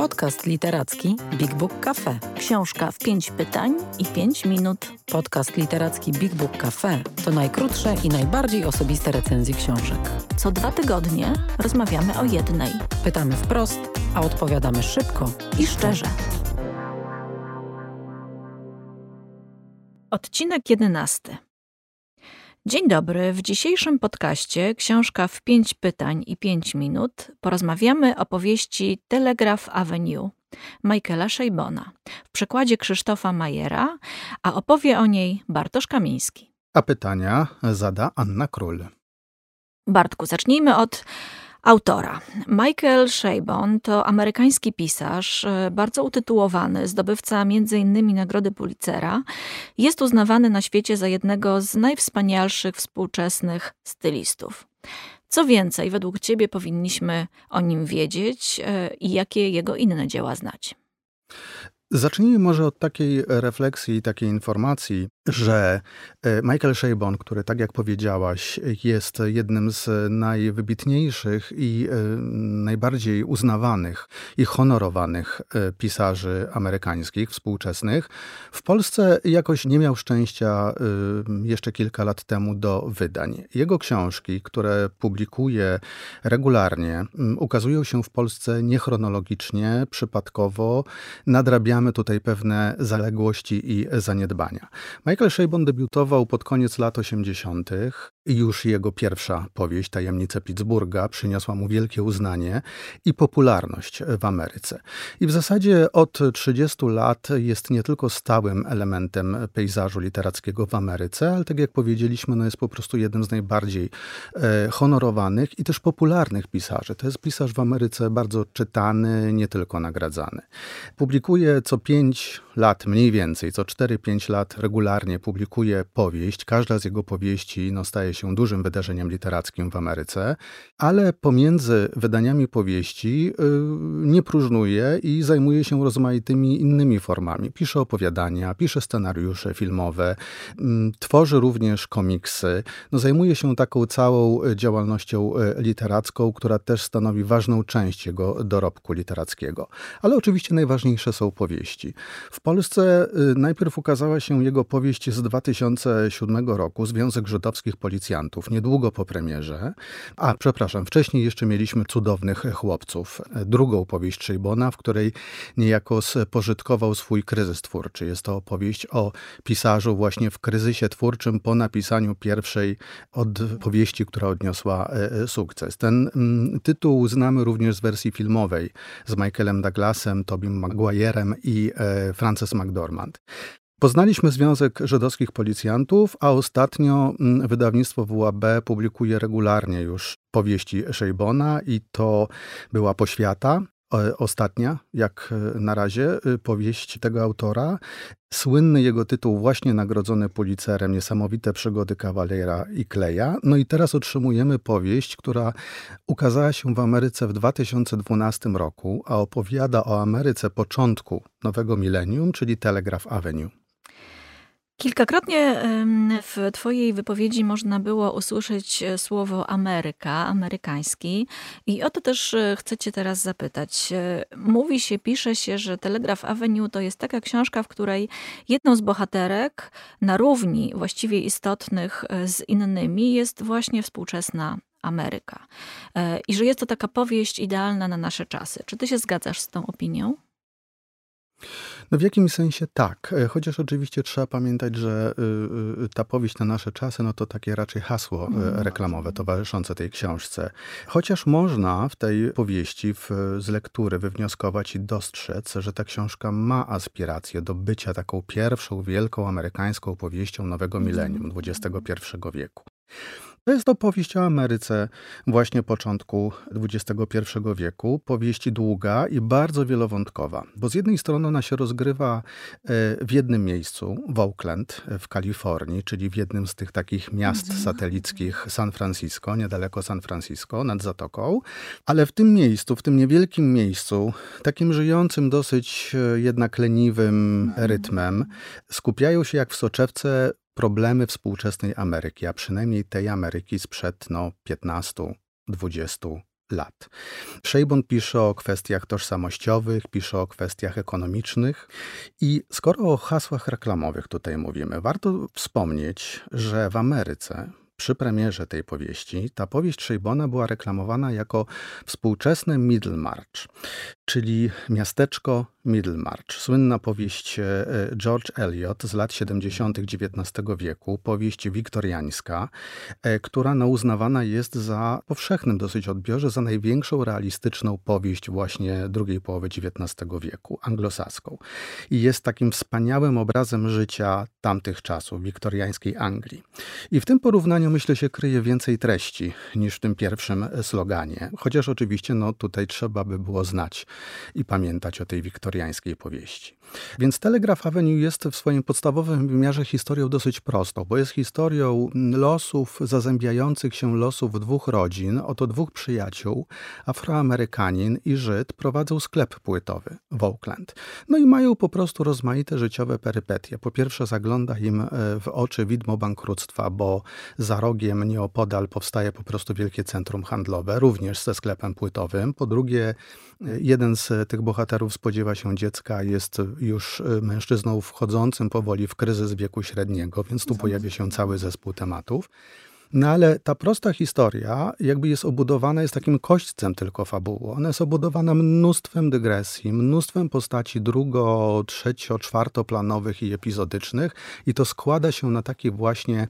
Podcast literacki Big Book Cafe. Książka w pięć pytań i pięć minut. Podcast literacki Big Book Cafe to najkrótsze i najbardziej osobiste recenzje książek. Co dwa tygodnie rozmawiamy o jednej. Pytamy wprost, a odpowiadamy szybko i szczerze. Odcinek jedenasty. Dzień dobry. W dzisiejszym podcaście Książka w pięć pytań i pięć minut porozmawiamy o powieści Telegraph Avenue Michaela Szejbona w przekładzie Krzysztofa Majera, a opowie o niej Bartosz Kamiński. A pytania zada Anna Król. Bartku, zacznijmy od autora. Michael Shabon to amerykański pisarz, e, bardzo utytułowany, zdobywca m.in. Nagrody Pulitzera. Jest uznawany na świecie za jednego z najwspanialszych współczesnych stylistów. Co więcej, według Ciebie powinniśmy o nim wiedzieć e, i jakie jego inne dzieła znać? Zacznijmy może od takiej refleksji, takiej informacji, że e, Michael Shabon, który, tak jak powiedziałaś, jest jednym z najwybitniejszych i e, najbardziej uznawanych i honorowanych e, pisarzy amerykańskich, współczesnych, w Polsce jakoś nie miał szczęścia jeszcze kilka lat temu do wydań. Jego książki, które publikuje regularnie, ukazują się w Polsce niechronologicznie, przypadkowo, nadrabiamy tutaj pewne zaległości i zaniedbania. Michael Shabon debiutował pod koniec lat 80. i już jego pierwsza powieść, Tajemnice Pittsburgha, przyniosła mu wielkie uznanie i popularność w Ameryce. I w zasadzie od 30 lat jest nie tylko stałym elementem pejzażu literackiego w Ameryce, ale tak jak powiedzieliśmy, no jest po prostu jednym z najbardziej e, honorowanych i też popularnych pisarzy. To jest pisarz w Ameryce bardzo czytany, nie tylko nagradzany. Publikuje co 5 lat mniej więcej, co 4-5 lat regularnie publikuje powieść. Każda z jego powieści no, staje się dużym wydarzeniem literackim w Ameryce, ale pomiędzy wydaniami powieści yy, nie próżnuje i zajmuje się rozmaitymi innymi formami. Pisze opowiadania, pisze scenariusze filmowe, yy, tworzy również komiksy. No, zajmuje się taką całą działalnością y, literacką, która też stanowi ważną część jego dorobku literackiego. Ale oczywiście najważniejsze są powieści. W Polsce y, najpierw ukazała się jego powieść z 2007 roku, Związek Żydowskich Policjantów, niedługo po premierze. A, przepraszam, wcześniej jeszcze mieliśmy Cudownych Chłopców, drugą powieść Szejbona, w której niejako spożytkował swój kryzys twórczy. Jest to opowieść o pisarzu właśnie w kryzysie twórczym po napisaniu pierwszej od powieści, która odniosła e, sukces. Ten mm, tytuł znamy również z wersji filmowej z Michaelem Douglasem, Tobim Maguire'em i e, Frances McDormand. Poznaliśmy Związek Żydowskich Policjantów, a ostatnio mm, wydawnictwo WAB publikuje regularnie już powieści Szejbona i to była Poświata, ostatnia, jak e, na razie, e, powieść tego autora. Słynny jego tytuł, właśnie nagrodzony Pulitzerem, Niesamowite przygody kawalera i Kleja. No i teraz otrzymujemy powieść, która ukazała się w Ameryce w 2012 roku, a opowiada o Ameryce początku nowego milenium, czyli Telegraph Avenue. Kilkakrotnie w Twojej wypowiedzi można było usłyszeć e, słowo Ameryka, amerykański, i o to też e, chcę Cię teraz zapytać. E, mówi się, pisze się, że Telegraph Avenue to jest taka książka, w której jedną z bohaterek na równi właściwie istotnych z innymi jest właśnie współczesna Ameryka. I że jest to taka powieść idealna na nasze czasy. Czy Ty się zgadzasz z tą opinią? No w jakimś sensie tak, e, chociaż oczywiście trzeba pamiętać, że y, y, ta powieść na nasze czasy, no to takie raczej hasło e, mhm. reklamowe towarzyszące tej książce. Chociaż można w tej powieści w, z lektury wywnioskować i dostrzec, że ta książka ma aspiracje do bycia taką pierwszą wielką amerykańską powieścią nowego mhm. milenium XXI wieku. To jest opowieść o Ameryce właśnie początku XXI wieku. Powieść długa i bardzo wielowątkowa, bo z jednej strony ona się rozgrywa e, w jednym miejscu, w Oakland w Kalifornii, czyli w jednym z tych takich miast mhm. satelickich San Francisco, niedaleko San Francisco, nad Zatoką, ale w tym miejscu, w tym niewielkim miejscu, takim żyjącym dosyć e, jednak leniwym mhm. rytmem, skupiają się jak w soczewce problemy współczesnej Ameryki, a przynajmniej tej Ameryki sprzed no, 15, 20, lat. Szejbon pisze o kwestiach tożsamościowych, pisze o kwestiach ekonomicznych i skoro o hasłach reklamowych tutaj mówimy, warto wspomnieć, że w Ameryce przy premierze tej powieści ta powieść Szejbona była reklamowana jako współczesne Middlemarch, czyli miasteczko Middlemarch. Słynna powieść e, George Eliot z lat 70. XIX wieku, powieść wiktoriańska, e, która no, uznawana jest za powszechnym dosyć odbiorze za największą realistyczną powieść właśnie drugiej połowy XIX wieku, anglosaską. I jest takim wspaniałym obrazem życia tamtych czasów, wiktoriańskiej Anglii. I w tym porównaniu myślę się kryje więcej treści niż w tym pierwszym sloganie. Chociaż oczywiście no, tutaj trzeba by było znać i pamiętać o tej wiktoriańskiej powieści. Więc Telegraph Avenue jest w swoim podstawowym wymiarze historią dosyć prostą, bo jest historią losów zazębiających się losów dwóch rodzin. Oto dwóch przyjaciół, Afroamerykanin i Żyd, prowadzą sklep płytowy w Oakland. No i mają po prostu rozmaite życiowe perypetie. Po pierwsze zagląda im e, w oczy widmo bankructwa, bo za rogiem nieopodal powstaje po prostu wielkie centrum handlowe, również ze sklepem płytowym. Po drugie, e, jeden z tych bohaterów spodziewa się dziecka, jest już y, mężczyzną wchodzącym powoli w kryzys wieku średniego, więc tu pojawia się cały zespół tematów. No ale ta prosta historia jakby jest obudowana, jest takim kośćcem tylko fabuły. Ona jest obudowana mnóstwem dygresji, mnóstwem postaci drugo, trzecio, czwartoplanowych i epizodycznych i to składa się na taki właśnie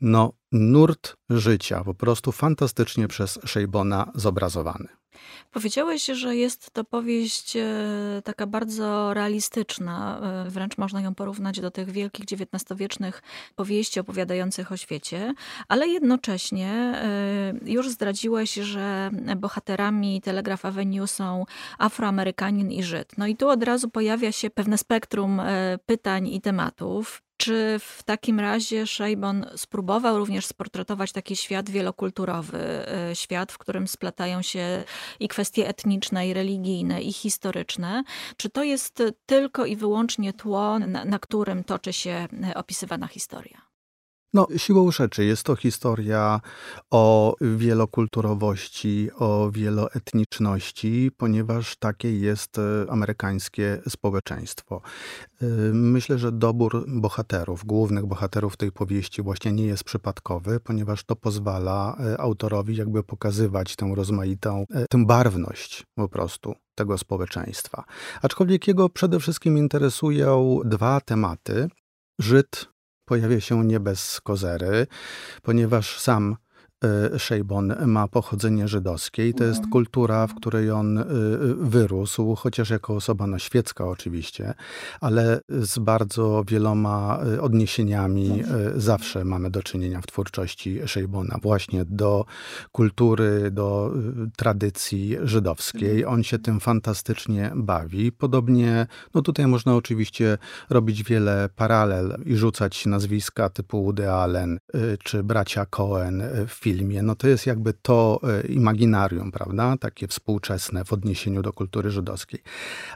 no, nurt życia, po prostu fantastycznie przez Szejbona zobrazowany. Powiedziałeś, że jest to powieść e, taka bardzo realistyczna, e, wręcz można ją porównać do tych wielkich XIX-wiecznych powieści opowiadających o świecie, ale jednocześnie e, już zdradziłeś, że bohaterami Telegraph Avenue są Afroamerykanin i Żyd. No i tu od razu pojawia się pewne spektrum pytań i tematów. Czy w takim razie Szejbon spróbował również sportretować taki świat wielokulturowy, e, świat, w którym splatają się i kwestie etniczne, i religijne, i historyczne? Czy to jest tylko i wyłącznie tło, na, na którym toczy się e, opisywana historia? No, siłą rzeczy jest to historia o wielokulturowości, o wieloetniczności, ponieważ takie jest e, amerykańskie społeczeństwo. E, myślę, że dobór bohaterów, głównych bohaterów tej powieści właśnie nie jest przypadkowy, ponieważ to pozwala e, autorowi jakby pokazywać tę rozmaitą, tę barwność po prostu tego społeczeństwa. Aczkolwiek jego przede wszystkim interesują dwa tematy. Żyd pojawia się nie bez kozery, ponieważ sam Szejbon ma pochodzenie żydowskie i to jest mhm. kultura, w której on e, wyrósł, chociaż jako osoba no, świecka oczywiście, ale z bardzo wieloma odniesieniami zawsze mamy do czynienia w twórczości Szejbona właśnie do kultury, do tradycji żydowskiej. Mhm. On się tym fantastycznie bawi. Podobnie, no tutaj można oczywiście robić wiele paralel i rzucać nazwiska typu Woody Allen czy bracia Cohen w filmie filmie, no to jest jakby to e, imaginarium, prawda, takie współczesne w odniesieniu do kultury żydowskiej.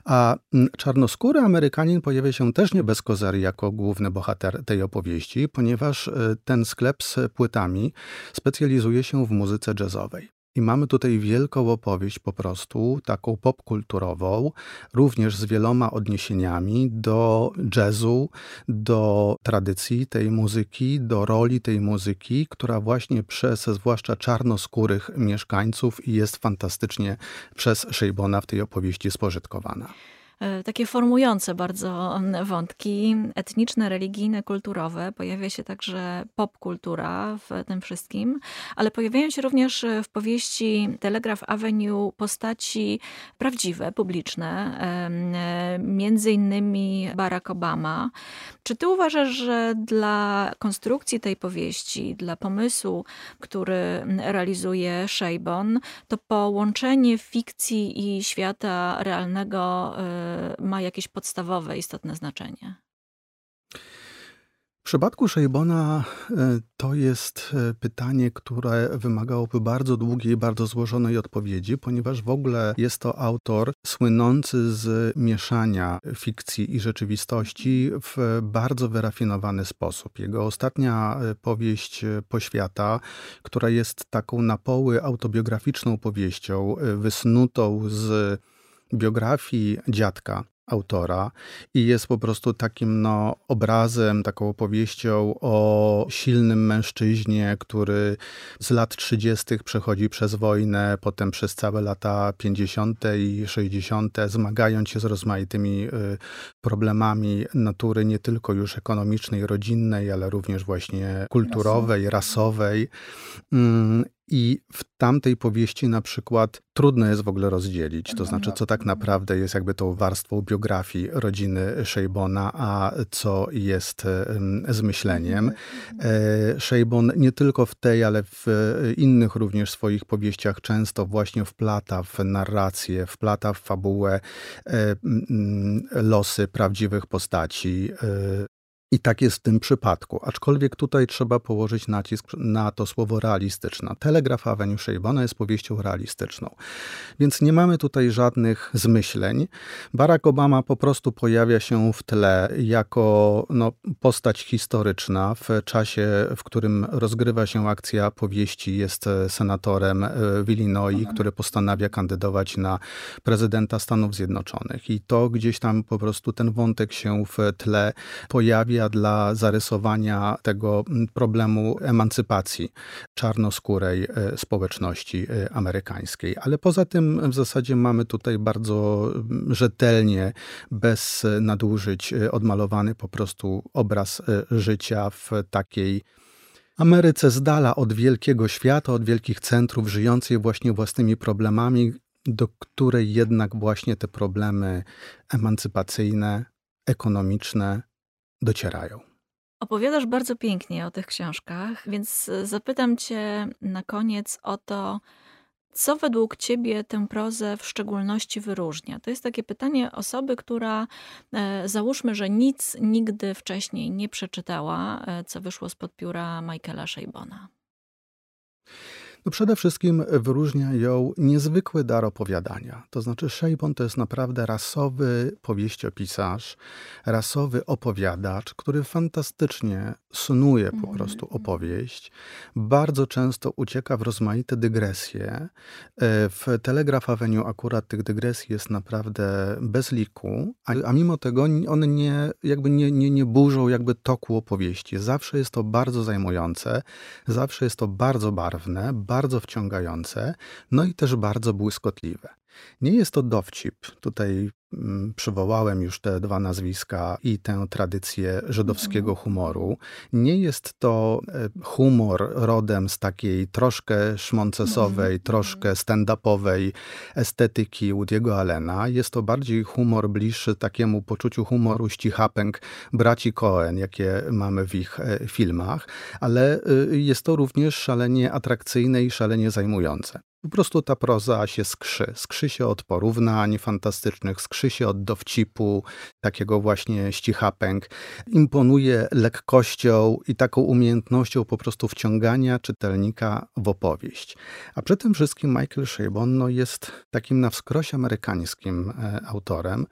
A czarnoskóry Amerykanin pojawia się też nie bez kozery jako główny bohater tej opowieści, ponieważ e, ten sklep z płytami specjalizuje się w muzyce jazzowej. I mamy tutaj wielką opowieść po prostu, taką popkulturową, również z wieloma odniesieniami do jazzu, do tradycji tej muzyki, do roli tej muzyki, która właśnie przez zwłaszcza czarnoskórych mieszkańców jest fantastycznie przez Szejbona w tej opowieści spożytkowana. E, takie formujące bardzo wątki etniczne, religijne, kulturowe. Pojawia się także popkultura w tym wszystkim, ale pojawiają się również w powieści Telegraph Avenue postaci prawdziwe, publiczne, między innymi Barack Obama. Czy ty uważasz, że dla konstrukcji tej powieści, dla pomysłu, który realizuje Szejbon, to połączenie fikcji i świata realnego e, ma jakieś podstawowe, istotne znaczenie? przypadku Szejbona e, to jest e, pytanie, które wymagałoby bardzo długiej, bardzo złożonej odpowiedzi, ponieważ w ogóle jest to autor słynący z mieszania fikcji i rzeczywistości w bardzo wyrafinowany sposób. Jego ostatnia e, powieść Poświata, która jest taką na poły autobiograficzną powieścią, wysnutą z biografii dziadka autora i jest po prostu takim no, obrazem, taką opowieścią o silnym mężczyźnie, który z lat 30. przechodzi przez wojnę, potem przez całe lata 50. i 60., zmagając się z rozmaitymi y, problemami natury nie tylko już ekonomicznej, rodzinnej, ale również właśnie kulturowej, rasowej. Mm, i w tamtej powieści na przykład trudno jest w ogóle rozdzielić, to znaczy co tak naprawdę jest jakby tą warstwą biografii rodziny Szejbona, a co jest zmyśleniem. E, Szejbon nie tylko w tej, ale w innych również swoich powieściach często właśnie wplata w narrację, wplata w fabułę e, losy prawdziwych postaci, e, i tak jest w tym przypadku, aczkolwiek tutaj trzeba położyć nacisk na to słowo realistyczna. Telegraf Avenue Shabana jest powieścią realistyczną, więc nie mamy tutaj żadnych zmyśleń. Barack Obama po prostu pojawia się w tle jako no, postać historyczna w czasie, w którym rozgrywa się akcja powieści. Jest senatorem e, w Illinois, mhm. który postanawia kandydować na prezydenta Stanów Zjednoczonych. I to gdzieś tam po prostu ten wątek się w tle pojawia dla zarysowania tego mm, problemu emancypacji czarnoskórej e, społeczności e, amerykańskiej. Ale poza tym w zasadzie mamy tutaj bardzo mm, rzetelnie, bez nadużyć, e, odmalowany po prostu obraz życia w takiej Ameryce z dala od wielkiego świata, od wielkich centrów, żyjącej właśnie własnymi problemami, do której jednak właśnie te problemy emancypacyjne, ekonomiczne, docierają. Opowiadasz bardzo pięknie o tych książkach, więc e, zapytam Cię na koniec o to, co według Ciebie tę prozę w szczególności wyróżnia? To jest takie pytanie osoby, która e, załóżmy, że nic nigdy wcześniej nie przeczytała, e, co wyszło spod pióra Michaela Shabona. No przede wszystkim wyróżnia ją niezwykły dar opowiadania. To znaczy Szejbon to jest naprawdę rasowy powieściopisarz, rasowy opowiadacz, który fantastycznie snuje po mhm. prostu opowieść. Bardzo często ucieka w rozmaite dygresje. E, w Telegraph Avenue akurat tych dygresji jest naprawdę bez liku, a, a mimo tego one nie, jakby nie, nie, nie burzą jakby toku opowieści. Zawsze jest to bardzo zajmujące, zawsze jest to bardzo barwne, bardzo wciągające, no i też bardzo błyskotliwe. Nie jest to dowcip. Tutaj przywołałem już te dwa nazwiska i tę tradycję żydowskiego mhm. humoru. Nie jest to e, humor rodem z takiej troszkę szmoncesowej, mhm. troszkę stand-upowej estetyki Woody'ego Allena. Jest to bardziej humor bliższy takiemu poczuciu humoru ścichapęk braci Cohen, jakie mamy w ich e, filmach, ale e, jest to również szalenie atrakcyjne i szalenie zajmujące. Po prostu ta proza się skrzy. Skrzy się od porównań fantastycznych, skrzy się od dowcipu, takiego właśnie ścichapęk. Imponuje lekkością i taką umiejętnością po prostu wciągania czytelnika w opowieść. A przy tym wszystkim Michael Chabon no, jest takim na wskroś amerykańskim e, autorem,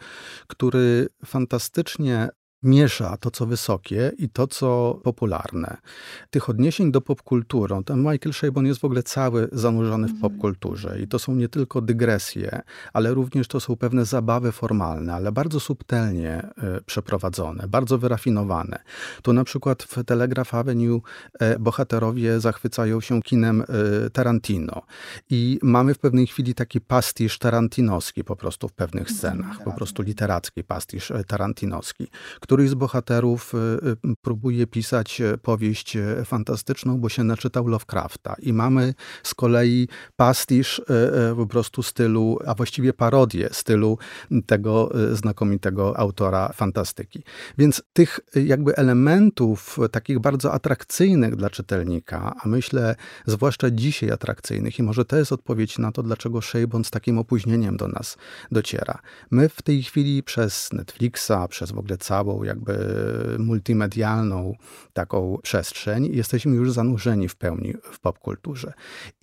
który fantastycznie miesza to, co wysokie i to, co popularne. Tych odniesień do popkultury, ten Michael Chabon jest w ogóle cały zanurzony w mhm. popkulturze i to są nie tylko dygresje, ale również to są pewne zabawy formalne, ale bardzo subtelnie y, przeprowadzone, bardzo wyrafinowane. Tu na przykład w Telegraph Avenue y, bohaterowie zachwycają się kinem y, Tarantino i mamy w pewnej chwili taki pastisz tarantinowski po prostu w pewnych scenach, po prostu literacki pastisz tarantinowski, Któryś z bohaterów y, y, próbuje pisać e, powieść e, fantastyczną, bo się naczytał Lovecrafta. I mamy z kolei pastisz e, po prostu stylu, a właściwie parodię stylu tego znakomitego autora fantastyki. Więc tych jakby elementów takich bardzo atrakcyjnych dla czytelnika, a myślę zwłaszcza dzisiaj atrakcyjnych i może to jest odpowiedź na to, dlaczego Shabon z takim opóźnieniem do nas dociera. My w tej chwili przez Netflixa, przez w ogóle całą jakby multimedialną taką przestrzeń, jesteśmy już zanurzeni w pełni w popkulturze.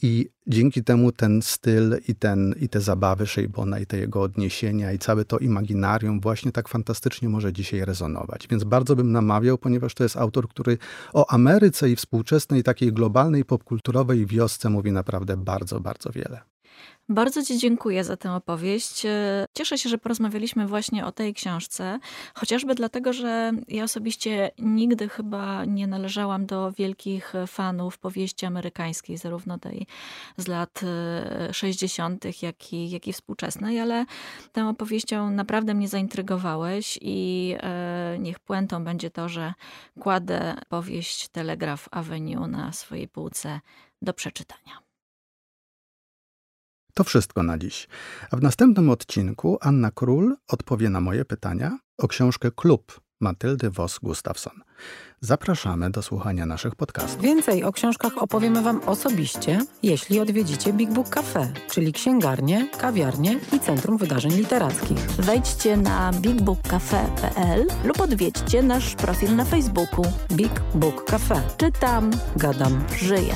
I dzięki temu ten styl i, ten, i te zabawy Szejbona i te jego odniesienia i całe to imaginarium właśnie tak fantastycznie może dzisiaj rezonować. Więc bardzo bym namawiał, ponieważ to jest autor, który o Ameryce i współczesnej takiej globalnej popkulturowej wiosce mówi naprawdę bardzo, bardzo wiele. Bardzo Ci dziękuję za tę opowieść. E, cieszę się, że porozmawialiśmy właśnie o tej książce, chociażby dlatego, że ja osobiście nigdy chyba nie należałam do wielkich fanów powieści amerykańskiej, zarówno tej z lat 60., e, jak i, jak i współczesnej, ale tą opowieścią naprawdę mnie zaintrygowałeś i e, niech puentą będzie to, że kładę powieść Telegraph Avenue na swojej półce do przeczytania. To wszystko na dziś. A w następnym odcinku Anna Król odpowie na moje pytania o książkę Klub Matyldy Vos-Gustafsson. Zapraszamy do słuchania naszych podcastów. Więcej o książkach opowiemy Wam osobiście, jeśli odwiedzicie Big Book Cafe, czyli księgarnię, kawiarnię i Centrum Wydarzeń Literackich. Wejdźcie na bigbookcafe.pl lub odwiedźcie nasz profil na Facebooku. Big Book Cafe. Czytam, gadam, żyję.